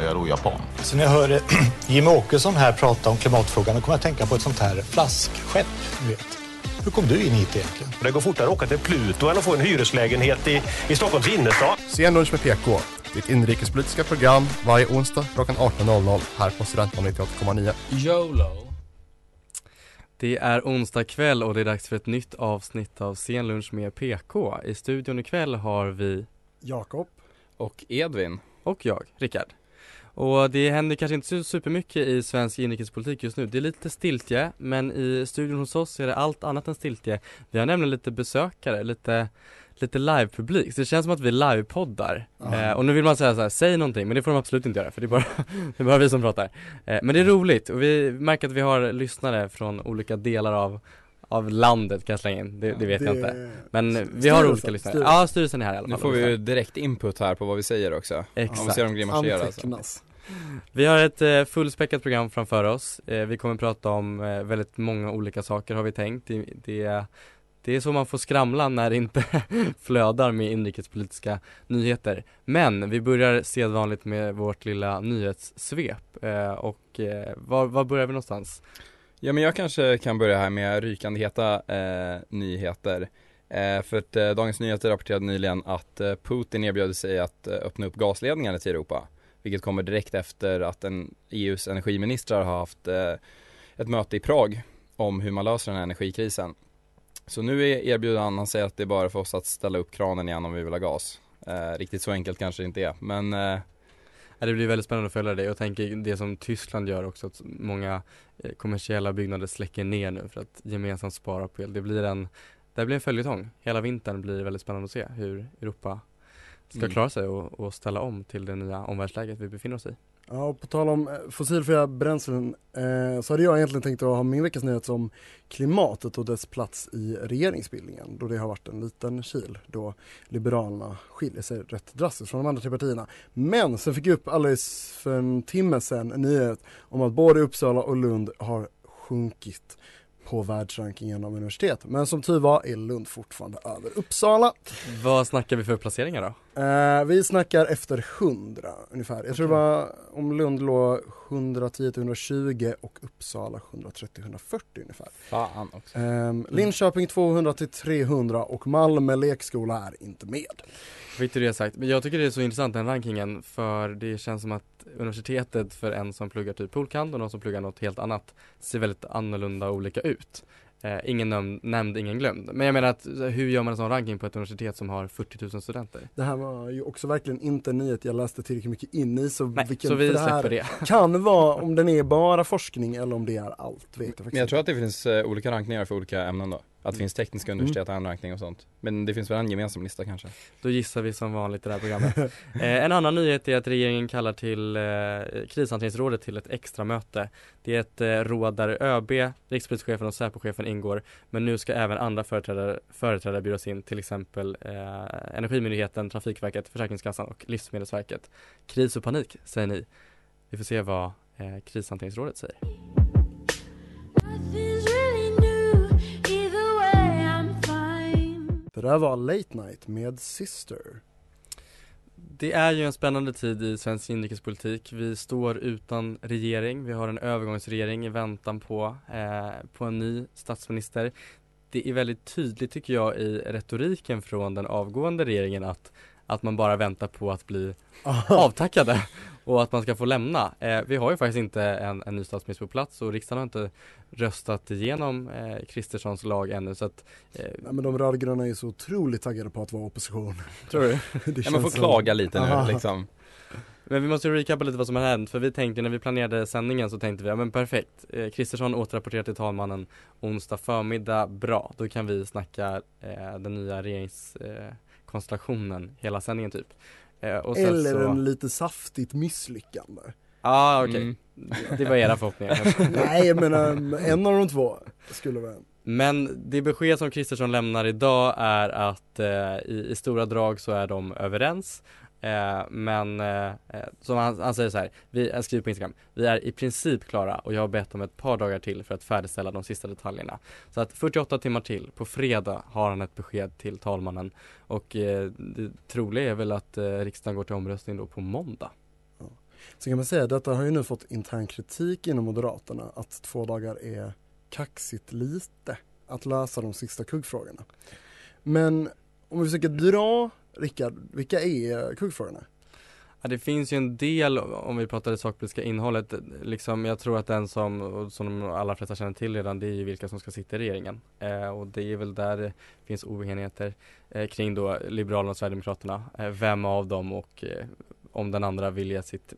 är då japan? Så när jag hör Jimmie Åkesson här prata om klimatfrågan, då kommer jag att tänka på ett sånt här flaskskepp, du vet. Hur kom du in hit egentligen? Det går fortare att åka till Pluto än att få en hyreslägenhet i, i Stockholms innerstad. Scenlunch med PK. Ditt inrikespolitiska program varje onsdag klockan 18.00 här på Studentradion 98,9. YOLO. Det är onsdag kväll och det är dags för ett nytt avsnitt av Scenlunch med PK. I studion ikväll har vi Jakob och Edvin och jag, Rickard. Och det händer kanske inte supermycket i svensk inrikespolitik just nu. Det är lite stiltje, men i studion hos oss är det allt annat än stiltje. Vi har nämligen lite besökare, lite lite livepublik, så det känns som att vi livepoddar. Eh, och nu vill man säga så här, säg någonting, men det får de absolut inte göra för det är bara, det är bara vi som pratar. Eh, men det är roligt och vi märker att vi har lyssnare från olika delar av av landet kan jag slänga in, det, det vet det jag inte Men vi har olika lyssnare, styrelsen. ja styrelsen är här i alla fall Nu får vi ju direkt input här på vad vi säger också. Exakt Om vi ser dem grimasera alltså. Vi har ett eh, fullspäckat program framför oss, eh, vi kommer prata om eh, väldigt många olika saker har vi tänkt. Det, det det är så man får skramla när det inte flödar med inrikespolitiska nyheter. Men vi börjar sedvanligt med vårt lilla nyhetssvep. Eh, och eh, var, var börjar vi någonstans? Ja men jag kanske kan börja här med rykande heta eh, nyheter. Eh, för att eh, Dagens Nyheter rapporterade nyligen att eh, Putin erbjöd sig att eh, öppna upp gasledningarna till Europa. Vilket kommer direkt efter att en EUs energiministrar har haft eh, ett möte i Prag om hur man löser den här energikrisen. Så nu erbjuder han, han säger att det är bara för oss att ställa upp kranen igen om vi vill ha gas. Eh, riktigt så enkelt kanske det inte är, men eh... Det blir väldigt spännande att följa det. Jag tänker det som Tyskland gör också, att många eh, kommersiella byggnader släcker ner nu för att gemensamt spara på el. Det blir en, det blir en följetong. Hela vintern blir väldigt spännande att se hur Europa ska mm. klara sig och, och ställa om till det nya omvärldsläget vi befinner oss i. Ja, och på tal om eh, fossilfria bränslen eh, så hade jag egentligen tänkt att ha min veckas nyhet om klimatet och dess plats i regeringsbildningen då det har varit en liten kil då Liberalerna skiljer sig rätt drastiskt från de andra tre partierna. Men sen fick jag upp alldeles för en timme sedan en nyhet om att både Uppsala och Lund har sjunkit på världsrankingen av universitet. Men som tur var är Lund fortfarande över Uppsala. Vad snackar vi för placeringar då? Eh, vi snackar efter 100 ungefär. Jag okay. tror det var om Lund låg 110 120 och Uppsala 130 140 ungefär. Fan också. Eh, Linköping 200 300 och Malmö lekskola är inte med. Fick du det sagt. Men jag tycker det är så intressant den rankingen för det känns som att universitetet för en som pluggar typ polkant och någon som pluggar något helt annat ser väldigt annorlunda och olika ut. Eh, ingen nämnd, nämnd, ingen glömd. Men jag menar att hur gör man en sån ranking på ett universitet som har 40 000 studenter? Det här var ju också verkligen inte en nyhet jag läste tillräckligt mycket in i så, Nej, vilken, så vi det här det. kan vara om den är bara forskning eller om det är allt vet jag faktiskt Men jag tror att det finns uh, olika rankningar för olika ämnen då. Att det finns tekniska mm. universitet, mm. rankning och sånt. Men det finns väl en gemensam lista kanske? Då gissar vi som vanligt i det här programmet. eh, en annan nyhet är att regeringen kallar till eh, krishanteringsrådet till ett extra möte. Det är ett eh, råd där ÖB, rikspolischefen och Säpochefen ingår. Men nu ska även andra företrädare, företrädare bjudas in, till exempel eh, Energimyndigheten, Trafikverket, Försäkringskassan och Livsmedelsverket. Kris och panik, säger ni. Vi får se vad eh, krishanteringsrådet säger. Det där var Late Night med Sister. Det är ju en spännande tid i svensk inrikespolitik. Vi står utan regering. Vi har en övergångsregering i väntan på, eh, på en ny statsminister. Det är väldigt tydligt tycker jag i retoriken från den avgående regeringen att att man bara väntar på att bli avtackade och att man ska få lämna. Eh, vi har ju faktiskt inte en, en ny statsminister på plats och riksdagen har inte röstat igenom eh, Kristerssons lag ännu så att eh, Nej, men de rödgröna är ju så otroligt taggade på att vara opposition. Tror du? ja, man får så... klaga lite Aha. nu liksom. Men vi måste ju recapa lite vad som har hänt för vi tänkte när vi planerade sändningen så tänkte vi ja men perfekt eh, Kristersson återrapporterar till talmannen onsdag förmiddag, bra då kan vi snacka eh, den nya regerings eh, hela sändningen typ. Eh, Eller så... en lite saftigt misslyckande. ah, okej. Mm. Det var era förhoppningar. Nej jag menar en av de två skulle vara Men det besked som Kristersson lämnar idag är att eh, i, i stora drag så är de överens. Eh, men eh, eh, som han, han säger så här, vi, han skriver på Instagram, vi är i princip klara och jag har bett om ett par dagar till för att färdigställa de sista detaljerna. Så att 48 timmar till, på fredag har han ett besked till talmannen och eh, det troliga är väl att eh, riksdagen går till omröstning då på måndag. Så kan man säga, detta har ju nu fått intern kritik inom Moderaterna att två dagar är kaxigt lite att lösa de sista kuggfrågorna. Men om vi försöker dra, Rickard, vilka är kuggfrågorna? Ja, det finns ju en del, om vi pratar det sakpolitiska innehållet, liksom, jag tror att den som, som de allra flesta känner till redan, det är ju vilka som ska sitta i regeringen. Eh, och det är väl där det finns oenigheter eh, kring då Liberalerna och Sverigedemokraterna. Eh, vem av dem och eh, om den andra vill ge sitt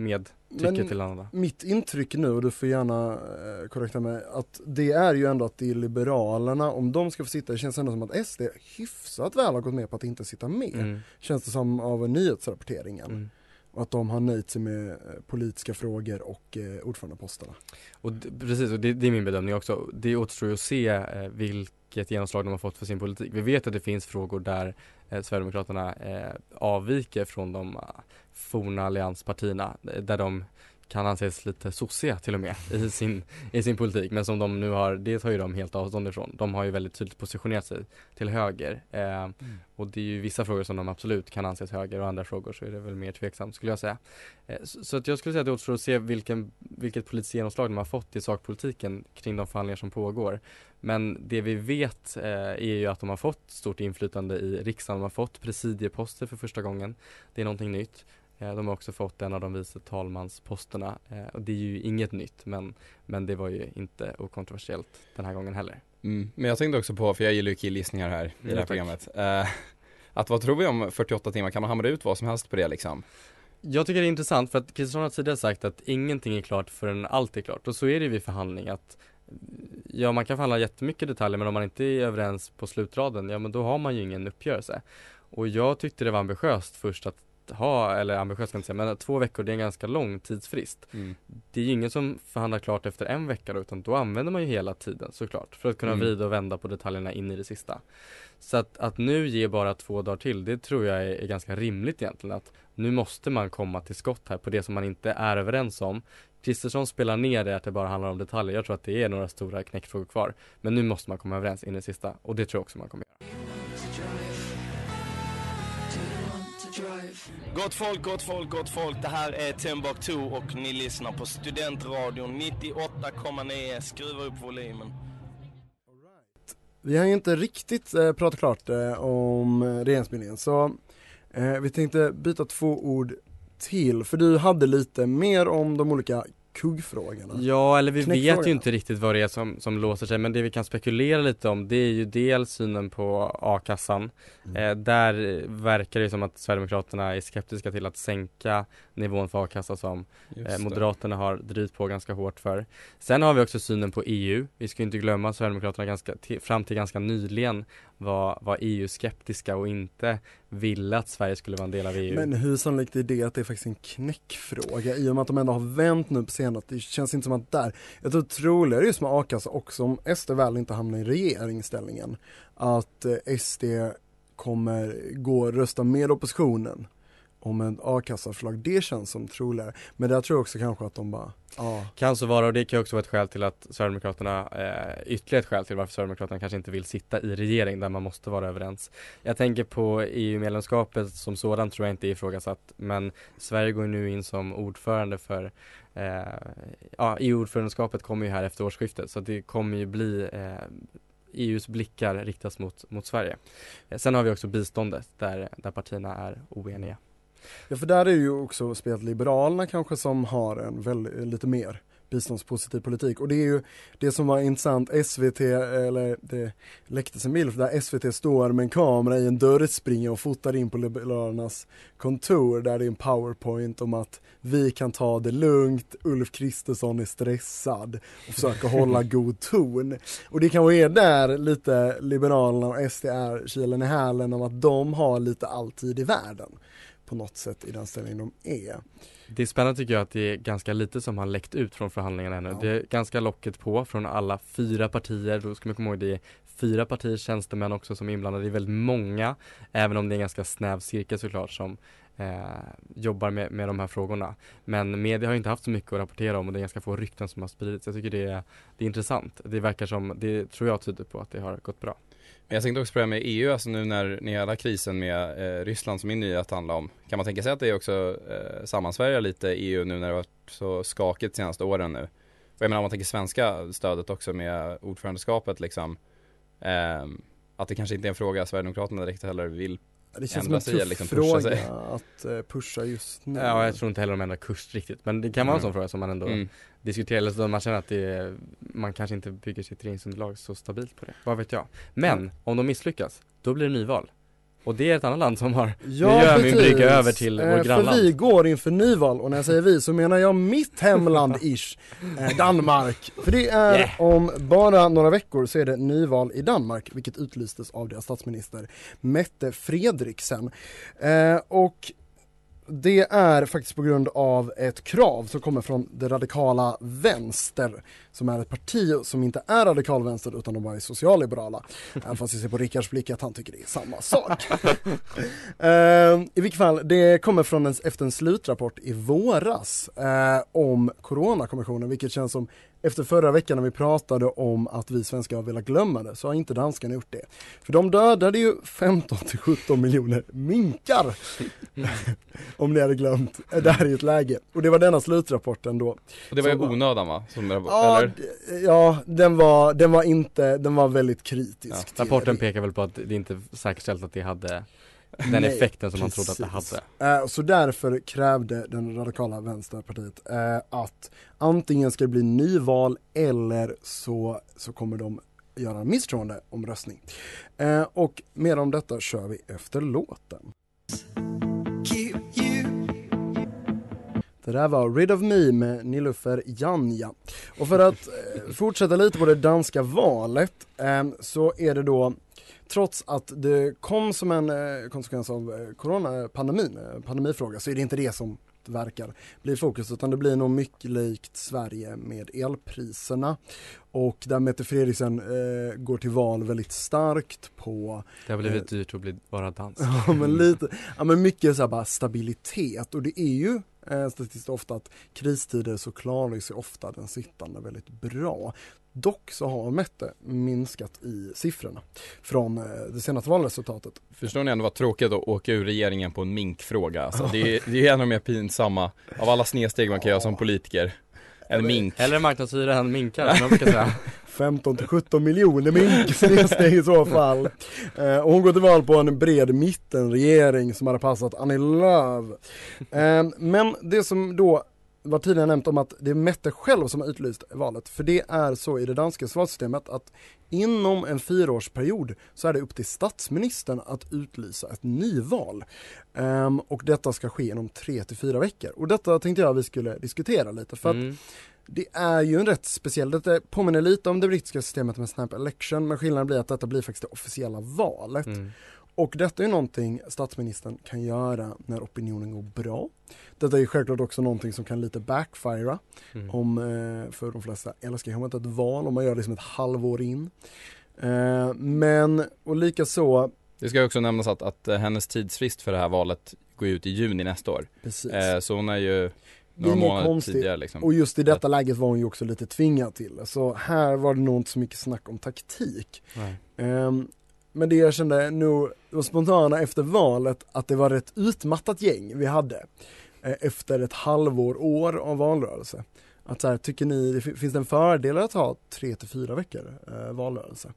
eh, medtycke Men till andra. Mitt intryck nu, och du får gärna eh, korrekta mig, att det är ju ändå att det är Liberalerna, om de ska få sitta, det känns ändå som att SD hyfsat väl har gått med på att inte sitta med. Mm. Känns det som av nyhetsrapporteringen. Mm. Och att de har nöjt sig med eh, politiska frågor och eh, ordförandeposterna. Och precis, och det, det är min bedömning också. Det återstår ju att se eh, vilket genomslag de har fått för sin politik. Vi vet att det finns frågor där eh, Sverigedemokraterna eh, avviker från de eh, forna allianspartierna, eh, där de kan anses lite sossiga till och med i sin, i sin politik men som de nu har, det tar ju de helt avstånd ifrån. De har ju väldigt tydligt positionerat sig till höger eh, och det är ju vissa frågor som de absolut kan anses höger och andra frågor så är det väl mer tveksamt skulle jag säga. Eh, så, så att jag skulle säga att det återstår att se vilken, vilket politiskt genomslag de har fått i sakpolitiken kring de förhandlingar som pågår. Men det vi vet eh, är ju att de har fått stort inflytande i riksdagen, de har fått presidieposter för första gången. Det är någonting nytt. Eh, De har också fått en av de vice talmansposterna eh, och det är ju inget nytt men, men det var ju inte okontroversiellt den här gången heller. Mm. Men jag tänkte också på, för jag gillar ju killgissningar här i Ja, det här tack. programmet. Eh, att vad tror vi om 48 timmar? Kan man hamra ut vad som helst på det liksom? Jag tycker det är intressant för att Kristersson har tidigare sagt att ingenting är klart förrän allt är klart och så är det ju vid förhandling att Ja man kan förhandla jättemycket detaljer men om man inte är överens på slutraden ja men då har man ju ingen uppgörelse. Och jag tyckte det var ambitiöst först att ha, eller ambitiöst kan jag inte säga, men två veckor det är en ganska lång tidsfrist. Mm. Det är ju ingen som förhandlar klart efter en vecka då, utan då använder man ju hela tiden såklart för att kunna Mm. vrida och vända på detaljerna in i det sista. Så att, att nu ge bara två dagar till, det tror jag är, är ganska rimligt egentligen. Att nu måste man komma till skott här på det som man inte är överens om. Kristersson spelar ner det att det bara handlar om detaljer. Jag tror att det är några stora knäckfrågor kvar. Men nu måste man komma överens in i det sista och det tror jag också man kommer göra. Gott folk, gott folk, gott folk. Det här är Timbuktu och ni lyssnar på Studentradion 98,9. Skruva upp volymen. Vi har ju inte riktigt eh, pratat klart eh, om eh, regeringsbildningen så eh, vi tänkte byta två ord till för du hade lite mer om de olika kuggfrågorna. Ja, eller vi vet ju inte riktigt vad det är som, som låser sig men det vi kan spekulera lite om det är ju dels synen på a-kassan. Mm. Eh, där verkar det som att Sverigedemokraterna är skeptiska till att sänka nivån för a-kassa som eh. Moderaterna har drivit på ganska hårt för. Sen har vi också synen på EU. Vi ska inte glömma att Sverigedemokraterna ganska, fram till ganska nyligen var, var EU-skeptiska och inte ville att Sverige skulle vara en del av EU. Men hur sannolikt är det att det är faktiskt en knäckfråga i och med att de ändå har vänt nu på senare, det känns inte som att där, jag tror troligare just med a-kassa också om SD väl inte hamnar i regeringsställningen, att eh, SD kommer gå och rösta med oppositionen om en a-kassaförslag, det känns som troligare. Men där tror jag också kanske att de bara, ja, Kan så vara och det kan också vara ett skäl till att Sverigedemokraterna, eh, ytterligare ett skäl till varför Sverigedemokraterna kanske inte vill sitta i regering där man måste vara överens. Jag tänker på EU-medlemskapet som sådant tror jag inte är ifrågasatt men Sverige går nu in som ordförande för eh, ja, EU-ordförandeskapet kommer ju här efter årsskiftet så det kommer ju bli eh, EUs blickar riktas mot, mot Sverige. Eh, sen har vi också biståndet där, där partierna är oeniga. Ja för där är ju också spelat Liberalerna kanske som har en väldigt, lite mer biståndspositiv politik och det är ju det som var intressant, SVT, eller det läcktes en bild där SVT står med en kamera i en dörrspringa och fotar in på Liberalernas kontor där det är en powerpoint om att vi kan ta det lugnt, Ulf Kristersson är stressad och försöker hålla god ton. Och det kanske är där lite Liberalerna och SD är kilen i hälen om att de har lite alltid i världen på något sätt i den ställning de är. Det är spännande tycker jag att det är ganska lite som har läckt ut från förhandlingarna ännu. Ja. Det är ganska locket på från alla fyra partier. Då ska man komma ihåg det är fyra partiers tjänstemän också som är inblandade. Det är väldigt många, även om det är en ganska snäv cirkel såklart som eh, jobbar med, med de här frågorna. Men media har inte haft så mycket att rapportera om och det är ganska få rykten som har spridits. Jag tycker det är, det är intressant. Det verkar som, det tror jag tyder på att det har gått bra. Men jag tänkte också på det här med EU, alltså nu när ni hela krisen med eh, Ryssland som min nyhet handlar om. Kan man tänka sig att det också eh, sammansvärjer lite EU nu när det varit så skakigt de senaste åren nu? Och jag menar om man tänker svenska stödet också med ordförandeskapet liksom. Eh, att det kanske inte är en fråga Sverigedemokraterna direkt heller vill det känns som ändra en sig eller tuff liksom pusha fråga sig. att eh, pusha just nu. Ja, jag tror inte heller de ändrar kurs riktigt. Men det kan vara en Mm. sån fråga som man ändå Mm. diskuterar, eller så man känner att det är, man kanske inte bygger sitt regeringsunderlag så stabilt på det. Vad vet jag. Men Mm. om de misslyckas, då blir det nyval. Och det är ett annat land som har, Ja, nu gör jag min precis. brygga över till Eh, vår För grannland. vi går inför nyval och när jag säger vi så menar jag mitt hemland ish, eh, Danmark. För det är Yeah. om bara några veckor så är det nyval i Danmark, vilket utlystes av deras statsminister Mette Fredriksen. Eh, och det är faktiskt på grund av ett krav som kommer från det radikala vänster som är ett parti som inte är radikal vänster utan de bara är socialliberala. Även fast jag ser på Rickards blick att han tycker det är samma sak. Eh, I vilket fall, det kommer från en, efter en slutrapport i våras eh, om Coronakommissionen, vilket känns som efter förra veckan när vi pratade om att vi svenskar har velat glömma det, så har inte danskarna gjort det. För de dödade ju 15 till 17 miljoner minkar. om ni hade glömt. Det här är ett läge. Och det var denna slutrapporten då. Och det var ju som var- onödan va? Som, Ja, eller? d- ja den, var, den var inte, den var väldigt kritisk. Ja, rapporten det. pekar väl på att det är inte säkerställt att det hade den Nej, effekten som man trodde att det precis. hade. Eh, så därför krävde den radikala vänsterpartiet eh, att antingen ska det bli nyval eller så, så kommer de göra en misstroendeomröstning. Eh, och mer om detta kör vi efter låten. Det där var Rid of Me med Nilufer Janja. Och för att fortsätta lite på det danska valet eh, så är det då Trots att det kom som en eh, konsekvens av eh, coronapandemin, eh, pandemifråga, så är det inte det som verkar bli fokus utan det blir nog mycket likt Sverige med elpriserna. Och där Mette Fredriksen eh, går till val väldigt starkt på Det har blivit dyrt att bli, vara dansk. Ja men lite, ja men mycket så bara stabilitet och det är ju eh, statistiskt ofta att kristider så klarar sig ofta den sittande väldigt bra. Dock så har Mette minskat i siffrorna från eh, det senaste valresultatet. Förstår ni ändå vad tråkigt att åka ur regeringen på en minkfråga alltså. det, är, det är en av de mer pinsamma av alla snedsteg man kan göra som politiker. En mink. Hellre marknadshyra än minkar som jag brukar säga. 15 till 17 miljoner minksteg i så fall. Eh, och hon går till val på en bred mittenregering som hade passat Annie Lööf. Eh, men det som då var tidigare nämnt om att det är Mette själv som har utlyst valet. För det är så i det danska valsystemet att inom en fyraårsperiod så är det upp till statsministern att utlysa ett nyval. Ehm, och detta ska ske inom tre till fyra veckor. Och detta tänkte jag vi skulle diskutera lite för att Mm. det är ju en rätt speciell, det påminner lite om det brittiska systemet med snap election men skillnaden blir att detta blir faktiskt det officiella valet. Mm. Och detta är någonting statsministern kan göra när opinionen går bra. Detta är självklart också någonting som kan lite backfira Mm. om, eh, för de flesta älskar ju inte ett val om man gör det som ett halvår in. Eh, men, och lika så Det ska också nämnas att, att eh, hennes tidsfrist för det här valet går ut i juni nästa år. Precis. Eh, så hon är ju Det är några månader konstigt. tidigare liksom. Och just i detta läget var hon ju också lite tvingad till det. Så här var det nog inte så mycket snack om taktik. Nej. Men det jag kände nog, det spontana efter valet, att det var ett utmattat gäng vi hade. Eh, efter ett halvår, år av valrörelse. Att så här, tycker ni, det finns det en fördel att ha tre till fyra veckor eh, valrörelse?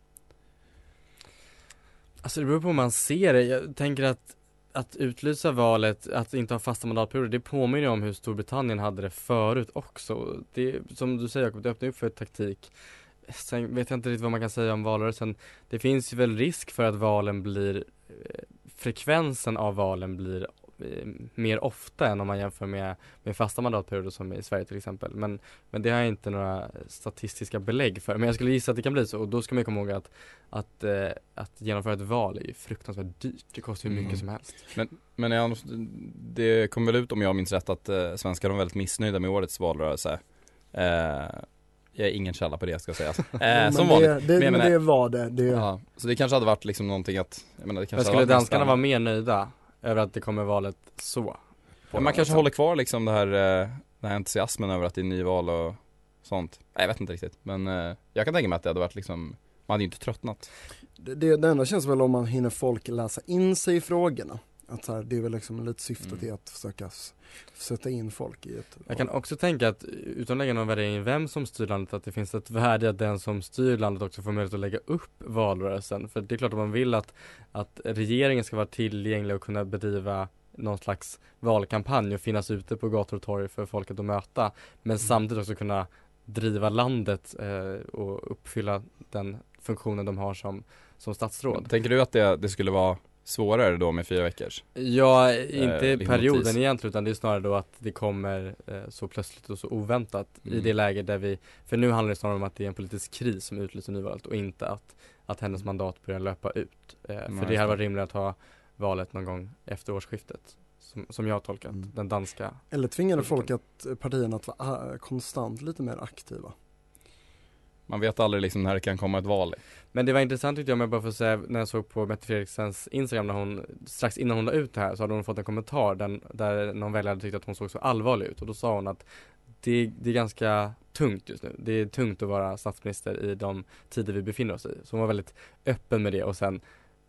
Alltså det beror på hur man ser det. Jag tänker att att utlysa valet, att inte ha fasta mandatperioder, det påminner om hur Storbritannien hade det förut också. Det, som du säger Jakob, det öppnar upp för taktik. Sen vet jag inte riktigt vad man kan säga om valrörelsen. Det finns ju väl risk för att valen blir, eh, frekvensen av valen blir eh, mer ofta än om man jämför med, med fasta mandatperioder som i Sverige till exempel. Men, men det har jag inte några statistiska belägg för. Men jag skulle gissa att det kan bli så och då ska man ju komma ihåg att, att, eh, att genomföra ett val är ju fruktansvärt dyrt. Det kostar hur mycket Mm. som helst. Men, men jag, det kom väl ut om jag minns rätt att eh, svenskar var väldigt missnöjda med årets valrörelse. Eh, jag är ingen källa på det ska sägas. Eh, men som det, vanligt. det, Men men menar- det var det. det Ja, så det kanske hade varit liksom någonting att, jag menar det kanske Men skulle varit danskarna nästan- vara mer nöjda över att det kommer valet så? Ja, man kanske håller kvar liksom det här, eh, den här entusiasmen över att det är nyval och sånt. Nej, jag vet inte riktigt, men eh, jag kan tänka mig att det hade varit liksom, man hade ju inte tröttnat. Det, det, det enda känns väl om man hinner folk läsa in sig i frågorna. Att så här, det är väl liksom lite syftet Mm. i att försöka sätta in folk i ett Jag kan också tänka att utan att lägga någon värdering i vem som styr landet att det finns ett värde att den som styr landet också får möjlighet att lägga upp valrörelsen. För det är klart att man vill att, att regeringen ska vara tillgänglig och kunna bedriva någon slags valkampanj och finnas ute på gator och torg för folket att möta. Men samtidigt också kunna driva landet eh, och uppfylla den funktionen de har som, som statsråd. Tänker du att det, det skulle vara svårare då med fyra veckors? Ja, inte Eh, perioden egentligen utan det är snarare då att det kommer eh, så plötsligt och så oväntat i Mm. det läge där vi, för nu handlar det snarare om att det är en politisk kris som utlyser nyvalet och inte att, att hennes mandat börjar löpa ut. Eh, Nej, för det hade varit rimligt att ha valet någon gång efter årsskiftet. Som, som jag har tolkat Mm. den danska. Eller tvingade folk att, eh, partierna att vara ah, konstant lite mer aktiva. Man vet aldrig liksom när det kan komma ett val. Men det var intressant tyckte jag, om jag bara får säga, när jag såg på Mette Fredriksens Instagram när hon, strax innan hon la ut det här så hade hon fått en kommentar där, där någon väljare hade tyckt att hon såg så allvarlig ut och då sa hon att det, det är ganska tungt just nu. Det är tungt att vara statsminister i de tider vi befinner oss i. Så hon var väldigt öppen med det och sen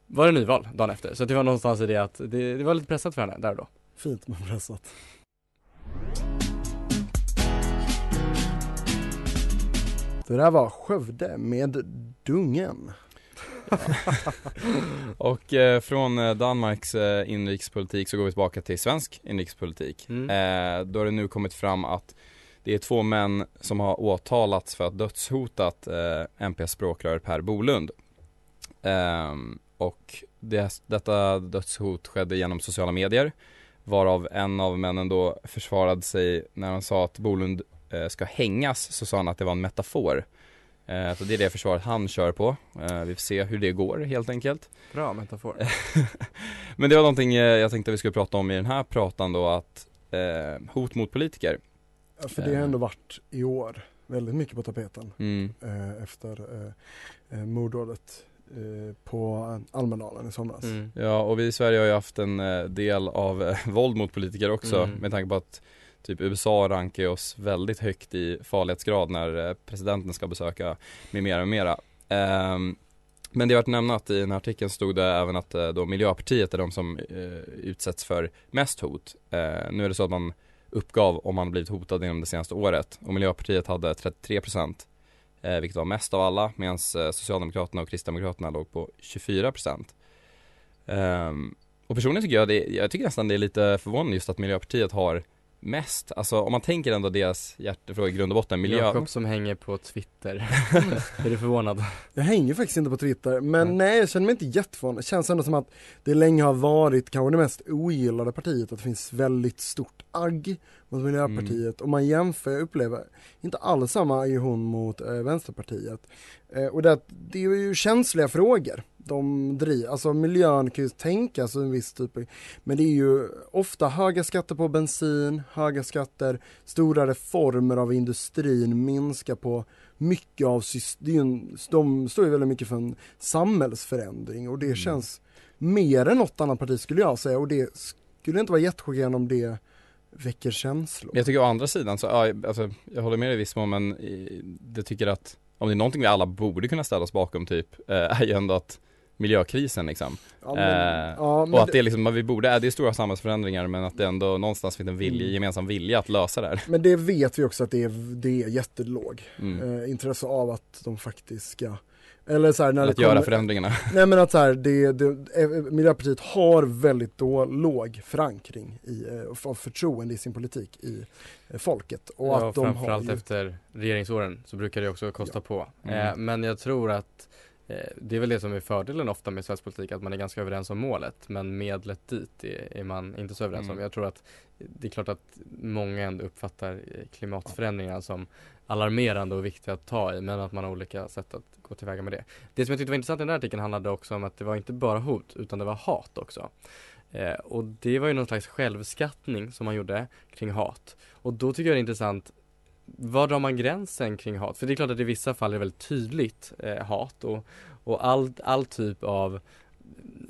var det nyval dagen efter. Så det var någonstans i det att det, det var lite pressat för henne där och då. Fint med pressat. Det där var Skövde med Dungen. Och eh, från eh, Danmarks eh, inrikespolitik så går vi tillbaka till svensk inrikespolitik. Mm. Eh, då har det nu kommit fram att det är två män som har åtalats för att dödshotat eh, MPs språkrör Per Bolund. Ehm, och det, detta dödshot skedde genom sociala medier varav en av männen då försvarade sig när han sa att Bolund ska hängas så sa han att det var en metafor. Eh, så det är det försvaret han kör på. Eh, vi får se hur det går helt enkelt. Bra metafor. Men det var någonting eh, jag tänkte vi skulle prata om i den här pratan då att eh, hot mot politiker. Ja, För det har Eh. ändå varit i år väldigt mycket på tapeten. Mm. eh, efter eh, eh, mordådet eh, på Almedalen i somras. Mm. Ja och vi i Sverige har ju haft en eh, del av eh, våld mot politiker också Mm. med tanke på att typ USA rankar oss väldigt högt i farlighetsgrad när eh, presidenten ska besöka med mera och mera. Ehm, men det är värt att nämna att i den här artikeln stod det även att eh, då Miljöpartiet är de som eh, utsätts för mest hot. Nu är det så att man uppgav om man blivit hotad inom det senaste året och Miljöpartiet hade 33% vilket var mest av alla medan Socialdemokraterna och Kristdemokraterna låg på 24% ehm, och personligen tycker jag det, jag tycker nästan det är lite förvånande just att Miljöpartiet har mest, alltså om man tänker ändå deras hjärtefråga i grund och botten, miljö Jakob som hänger på Twitter. är du förvånad? Jag hänger faktiskt inte på Twitter, men Nej. nej jag känner mig inte jätteförvånad. Det känns ändå som att det länge har varit kanske det mest ogillade partiet, att det finns väldigt stort agg mot Miljöpartiet. Om man jämför, jag upplever inte alls samma aggression mot eh, Vänsterpartiet. Eh, och det, det är ju känsliga frågor de driver, alltså miljön kan ju tänkas en viss typ, men det är ju ofta höga skatter på bensin, höga skatter, stora reformer av industrin, minska på mycket av systemen, de står ju väldigt mycket för en samhällsförändring och det Mm. känns mer än något annat parti skulle jag säga och det skulle inte vara jättechockerande om det väcker känslor. Men jag tycker å andra sidan så, ja, alltså, jag håller med dig i viss mån men det tycker att om det är någonting vi alla borde kunna ställa oss bakom typ, eh, är ju ändå att miljökrisen liksom. Ja, men- eh, ja, men och att det- är liksom, vad vi borde, är det är stora samhällsförändringar men att det ändå någonstans finns en vilja, Mm. gemensam vilja att lösa det här. Men det vet vi också att det är, det är jättelåg Mm. eh, intresse av att de faktiskt ska eller så här, när Att det göra kommer, förändringarna. Nej men att så här, det, det, eh, Miljöpartiet har väldigt då låg förankring i, eh, av förtroende i sin politik i eh, folket. Och ja, att de har framförallt ju, efter regeringsåren så brukar det också kosta på. Mm. Eh, men jag tror att eh, det är väl det som är fördelen ofta med svensk politik, att man är ganska överens om målet men medlet dit är, är man inte så överens Mm. om. Jag tror att det är klart att många ändå uppfattar eh, klimatförändringarna som alarmerande och viktiga att ta i men att man har olika sätt att gå tillväga med det. Det som jag tyckte var intressant i den här artikeln handlade också om att det var inte bara hot utan det var hat också. Eh, och det var ju någon slags självskattning som man gjorde kring hat. Och då tycker jag det är intressant var drar man gränsen kring hat? För det är klart att i vissa fall är det väldigt tydligt eh, hat och, och all, all typ av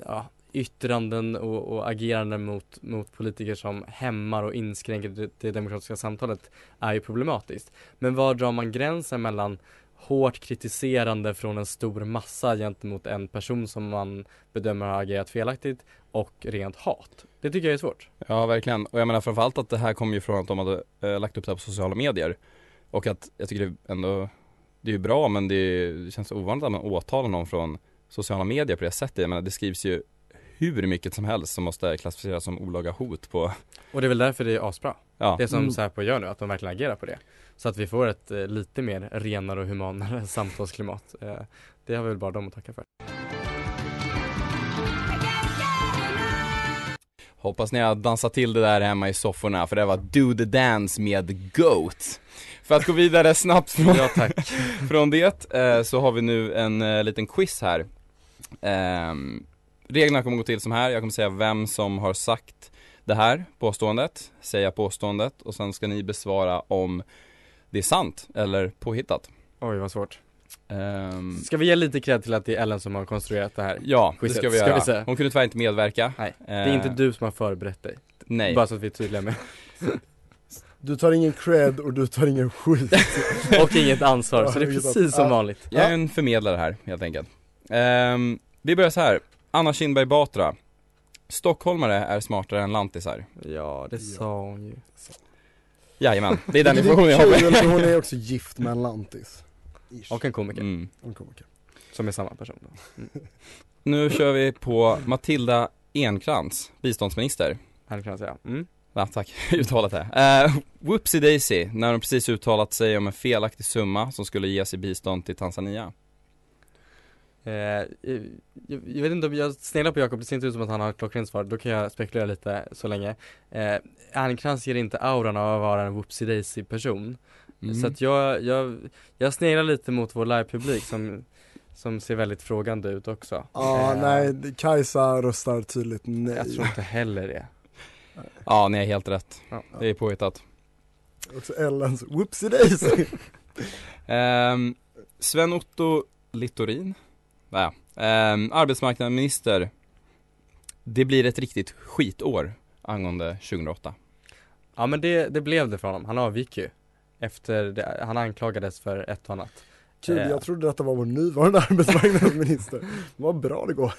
ja, yttranden och, och ageranden mot, mot politiker som hämmar och inskränker det, det demokratiska samtalet är ju problematiskt. Men var drar man gränsen mellan hårt kritiserande från en stor massa gentemot en person som man bedömer har agerat felaktigt och rent hat? Det tycker jag är svårt. Ja verkligen, och jag menar framförallt att det här kommer ju från att de hade eh, lagt upp det här på sociala medier Och att jag tycker det ändå Det är ju bra men det, är, det känns ovanligt att man åtalar någon från sociala medier på det sättet Jag menar det skrivs ju hur mycket som helst som måste klassificeras som olaga hot på Och det är väl därför det är asbra. Ja. Det som Mm. Säpo gör nu, att de verkligen agerar på det. Så att vi får ett eh, lite mer renare och humanare samtalsklimat. Eh, det har vi väl bara dem att tacka för. Hoppas ni har dansat till det där hemma i sofforna för det var Do the Dance med Goat För att gå vidare snabbt från, Ja, från det eh, så har vi nu en eh, liten quiz här Ehm, Reglerna kommer gå till som här, jag kommer säga vem som har sagt det här påståendet, säga påståendet och sen ska ni besvara om det är sant eller påhittat Oj vad svårt. Ehm, Ska vi ge lite cred till att det är Ellen som har konstruerat det här? Ja, det ska vi göra. säga? Hon kunde tyvärr inte medverka Nej, det är inte Eh, du som har förberett dig. Nej Bara så att vi är tydliga med. Du tar ingen cred och du tar ingen skit och inget ansvar, så det är precis som vanligt. Jag är en förmedlare här helt enkelt Ehm, Vi börjar så här. Anna Kinberg Batra Stockholmare är smartare än lantisar Ja, det sa hon ju. Jajamän, det är den Det informationen jag har hon är också gift med en lantis Och en komiker. mm. En komiker Som är samma person då. Mm. Nu kör vi på Matilda Enkrans, biståndsminister Här kan jag säga. Mm. Ja, tack, uttalat här. Uh, Whoopsie Daisy, när de precis uttalat sig om en felaktig summa som skulle ges i bistånd till Tanzania Eh, jag, jag vet inte om jag sneglar på Jakob, det ser inte ut som att han har ett klockrent svar, då kan jag spekulera lite så länge eh, Ernkrans ger inte auran av att vara en whoopsie daisy person Mm. Så att jag, jag, jag sneglar lite mot vår livepublik som, som ser väldigt frågande ut också Ja, Eh, nej, Kajsa röstar tydligt nej Jag tror inte heller det Ja, ni är helt rätt. Ja. Det är påhittat. Också Ellens whoopsie daisy Ehm, Sven-Otto Littorin, naja, ehm, arbetsmarknadsminister. Det blir ett riktigt skitår angående 2008. Ja men det, det blev det för honom, han avgick ju Efter det, han anklagades för ett och annat. Kul, Eh, jag trodde detta var vår nuvarande arbetsmarknadsminister. Vad bra det går.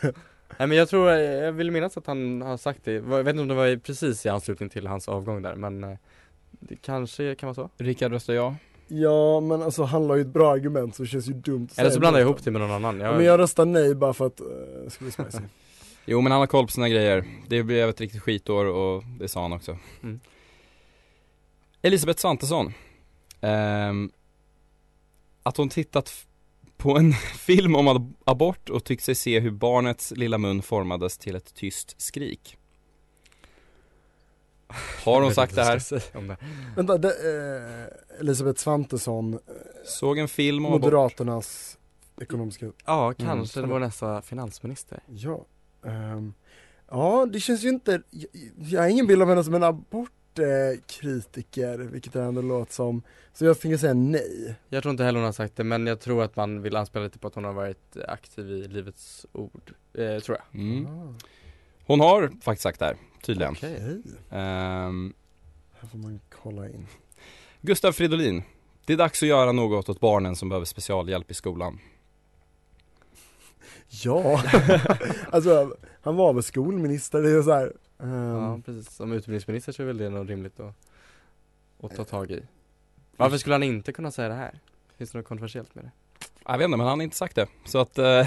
Nej men jag tror, jag vill minnas att han har sagt det, jag vet inte om det var precis i anslutning till hans avgång där men eh, Det kanske kan vara så. Rickard röstar ja. Ja men alltså han la ju ett bra argument så det känns ju dumt att Eller så blandar jag ihop det med någon annan Ja, Men jag röstar nej bara för att, uh, ska vi spicy Jo men han har koll på sina grejer. Det blev ett riktigt skitår och det sa han också. Mm. Elisabeth Svantesson. Ehm, att hon tittat på en film om ab- abort och tyckt sig se hur barnets lilla mun formades till ett tyst skrik. Har hon sagt det här? Det. Vänta, det, eh, Elisabeth Svantesson, eh, Såg en film om abort. Moderaternas ekonomiska Ja, Mm, kanske det var nästa finansminister Ja, ehm, ja det känns ju inte, jag, jag har ingen bild av henne som en abortkritiker, vilket det ändå låter som, så jag tänker säga nej. Jag tror inte heller hon har sagt det men jag tror att man vill anspela lite på att hon har varit aktiv i Livets Ord, eh, tror jag Mm. Ah, Hon har faktiskt sagt det här, tydligen. Okej. Ehm, här får man kolla in. Gustav Fridolin. Det är dags att göra något åt barnen som behöver specialhjälp i skolan. Ja, alltså han var väl skolminister, det är så här, ehm, Ja precis, som utbildningsminister så är väl det nog rimligt att, att ta tag i Varför skulle han inte kunna säga det här? Finns det något kontroversiellt med det? Jag vet inte, men han har inte sagt det. Så att, eh,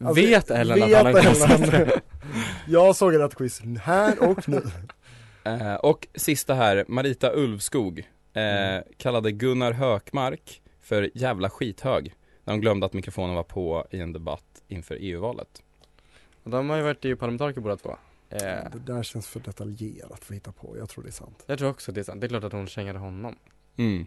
Alltså, vet Ellen att han inte har sagt det? Jag såg ett quiz här och nu. eh, och sista här, Marita Ulvskog. Eh, Mm. Kallade Gunnar Hökmark för jävla skithög. när de glömde att mikrofonen var på i en debatt inför EU-valet. De har ju varit EU-parlamentariker båda två. Eh, Det där känns för detaljerat för att hitta på, jag tror det är sant. jag tror också det är sant. Det är klart att hon kängade honom. Mm.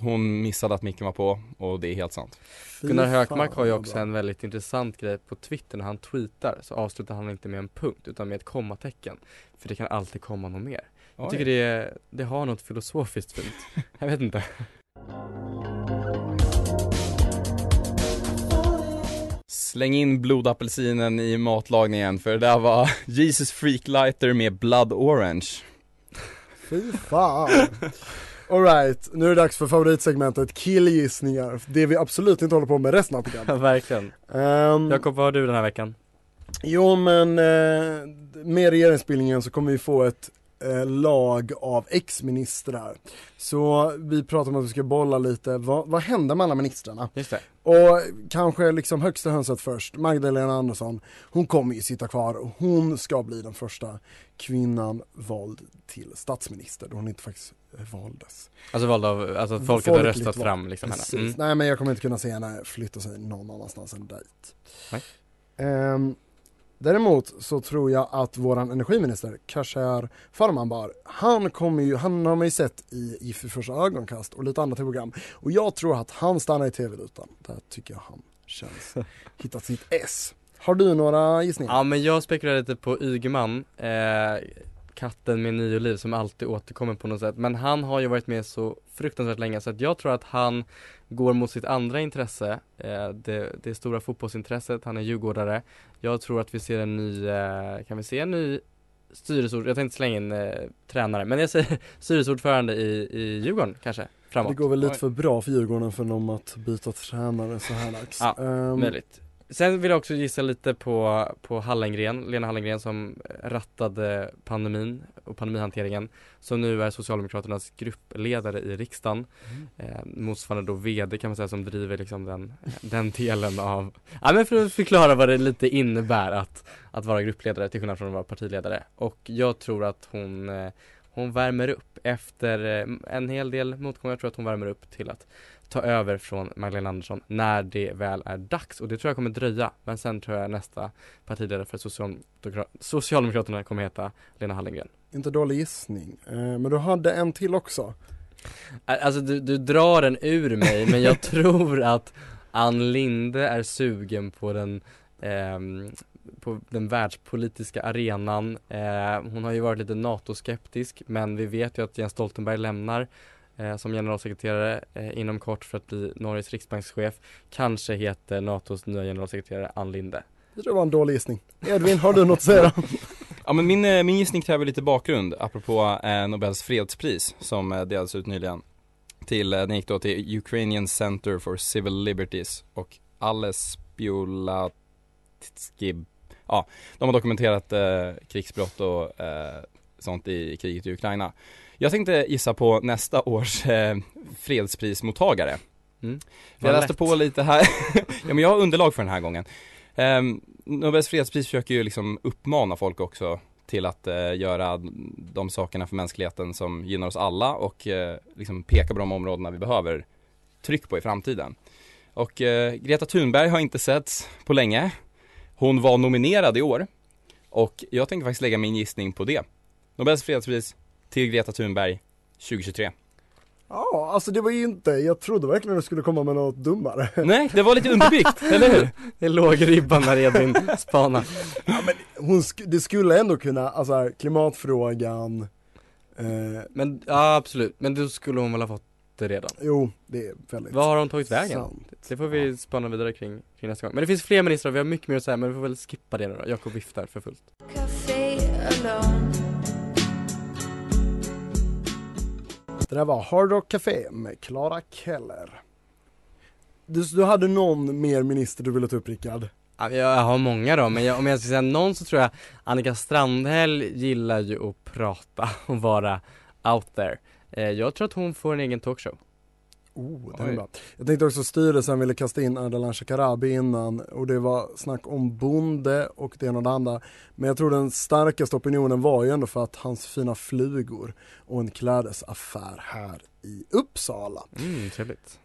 Hon missade att micken var på och det är helt sant. Fy Gunnar Hökmark har ju också bra. en väldigt intressant grej på Twitter när han tweetar så avslutar han inte med en punkt utan med ett kommatecken. För det kan alltid komma något mer. Jag Oj. tycker det, det har något filosofiskt fint. Jag vet inte. Släng in blodapelsinen i matlagningen för det där var Jesus Freak Lighter med Blood Orange. Fy fan. Alright, nu är det dags för favoritsegmentet killgissningar. Det vi absolut inte håller på med resten av programmet. Verkligen. Um, Jakob, vad har du den här veckan? Jo men eh, med regeringsbildningen så kommer vi få ett eh, lag av ex-ministrar. Så vi pratar om att vi ska bolla lite, vad, vad händer med alla ministrarna? Just det. Och kanske liksom högsta hönset först, Magdalena Andersson, hon kommer ju sitta kvar och hon ska bli den första kvinnan vald till statsminister då hon inte faktiskt valdes. Alltså vald av, alltså att folket har röstat val. fram liksom Precis. henne. Mm. Nej men jag kommer inte kunna se henne flytta sig någon annanstans än dit. Ehm, däremot så tror jag att våran energiminister Khashayar Farmanbar, han kommer ju, han har man ju sett i If i första ögonkast och lite andra program. Och jag tror att han stannar i tv-rutan. Där tycker jag han känns, hittat sitt S. Har du några gissningar? Ja men jag spekulerar lite på Ygeman, eh, katten med nio liv som alltid återkommer på något sätt. Men han har ju varit med så fruktansvärt länge så att jag tror att han går mot sitt andra intresse, eh, det, det stora fotbollsintresset, han är djurgårdare. Jag tror att vi ser en ny, eh, kan vi se en ny styrelseord, jag tänkte slänga in eh, tränare, men jag säger styrelseordförande i, i Djurgården kanske, framåt. Det går väl lite för bra för Djurgården för dem att byta tränare så här dags. Ja, Möjligt. Sen vill jag också gissa lite på, på Hallengren, Lena Hallengren som rattade pandemin och pandemihanteringen som nu är Socialdemokraternas gruppledare i riksdagen. Eh, motsvarande då VD kan man säga som driver liksom den, den delen av Ja men för att förklara vad det lite innebär att, att vara gruppledare till skillnad från att vara partiledare. Och jag tror att hon eh, hon värmer upp efter eh, en hel del motgångar, jag tror att hon värmer upp till att ta över från Magdalena Andersson när det väl är dags och det tror jag kommer dröja men sen tror jag nästa partiledare för Socialdemokra- Socialdemokraterna kommer heta Lena Hallengren Inte dålig gissning. Eh, men du hade en till också. Alltså du, du drar den ur mig men jag tror att Ann Linde är sugen på den ehm, på den världspolitiska arenan. Eh, hon har ju varit lite NATO-skeptisk men vi vet ju att Jens Stoltenberg lämnar eh, som generalsekreterare eh, inom kort för att bli Norges riksbankschef. Kanske heter NATOs nya generalsekreterare Ann Linde. Det tror jag var en dålig gissning. Edvin, har du något att säga? Ja men min, eh, min gissning kräver lite bakgrund apropå eh, Nobels fredspris som eh, delades ut nyligen till, eh, den gick då till Ukrainian Center for Civil Liberties och Ales Biolatsky, ja de har dokumenterat eh, krigsbrott och eh, sånt i kriget i Ukraina. Jag tänkte gissa på nästa års eh, fredsprismottagare. Mm. Jag läste lätt. på lite här, ja men jag har underlag för den här gången. Um, Nobels fredspris försöker ju liksom uppmana folk också till att eh, göra de sakerna för mänskligheten som gynnar oss alla och eh, liksom peka på de områdena vi behöver tryck på i framtiden. Och eh, Greta Thunberg har inte setts på länge. Hon var nominerad i år och jag tänkte faktiskt lägga min gissning på det. Nobels fredspris till Greta Thunberg 2023. Ja, alltså det var ju inte, jag trodde verkligen du skulle komma med något dummare. Nej, det var lite underbyggt, eller hur? Det låg ribban när Edvin spanar. Hon sk- det skulle ändå kunna, alltså här, klimatfrågan, eh, Men ja absolut, men då skulle hon väl ha fått det redan. jo det är väldigt Vad har hon tagit vägen? sant. Det får vi spana vidare kring, kring nästa gång. Men det finns fler ministrar, vi har mycket mer att säga men vi får väl skippa det nu då. Jakob viftar för fullt. Det där var Hard Rock Café med Clara Keller. Du, du hade någon mer minister du ville ta upp Rickard? Jag har många då, men jag, om jag ska säga någon så tror jag Annika Strandhäll gillar ju att prata och vara out there. Eh, jag tror att hon får en egen talkshow. Oh, det är bra. Jag tänkte också styrelsen ville kasta in Ardalan Shekarabi innan och det var snack om bonde och det ena och det andra. Men jag tror den starkaste opinionen var ju ändå för att hans fina flugor och en klädesaffär här i Uppsala. Mm, trevligt.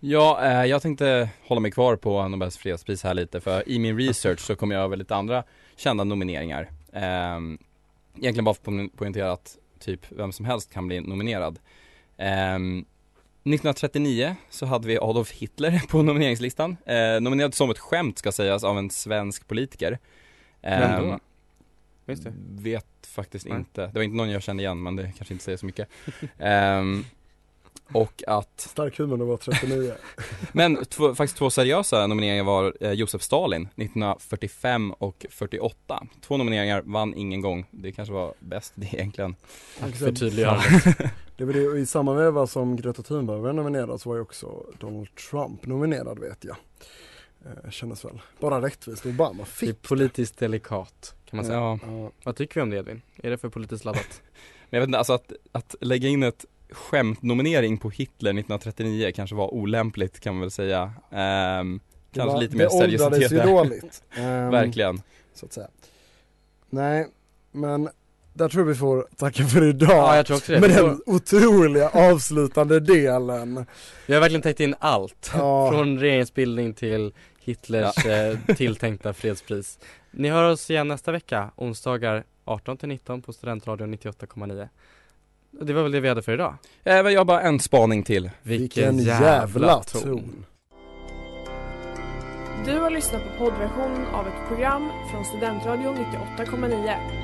Ja, eh, jag tänkte hålla mig kvar på Nobels fredspris här lite för i min research så kom jag över lite andra kända nomineringar. Eh, egentligen bara för att poängtera att typ vem som helst kan bli nominerad. Eh, 1939 så hade vi Adolf Hitler på nomineringslistan. Eh, nominerad som ett skämt ska sägas av en svensk politiker. Vem då? Ehm, Just det. Vet faktiskt Nej. inte. Det var inte någon jag kände igen men det kanske inte säger så mycket. Ehm, och att Stark humor när var 39. men två, faktiskt två seriösa nomineringar var eh, Josef Stalin 1945 och 48. Två nomineringar, vann ingen gång. Det kanske var bäst det egentligen. Tack för tydliggörandet. Det var det, och i samma veva som Greta Thunberg var nominerad så var ju också Donald Trump nominerad vet jag. Eh, kändes väl bara rättvist. Obama Det är fick politiskt delikat kan man säga. Ja, Ja, Vad tycker vi om det Edvin? Är det för politiskt laddat? men jag vet inte, alltså att, att lägga in ett skämtnominering på Hitler 1939 kanske var olämpligt kan man väl säga. Det kanske var- lite mer Det åldrades seriositet ju dåligt. Ehm, Verkligen. Så att säga. Nej, men där tror jag vi får tacka för idag. Ja, jag tror också det. Med den otroliga avslutande delen. Vi har verkligen täckt in allt. Ja. Från regeringsbildning till Hitlers eh, tilltänkta fredspris. Ni hör oss igen nästa vecka, onsdagar 18 till 19 på Studentradion 98,9. Det var väl det vi hade för idag. Eh, jag har bara en spaning till. Vilken jävla ton. Du har lyssnat på poddversionen av ett program från Studentradion 98,9.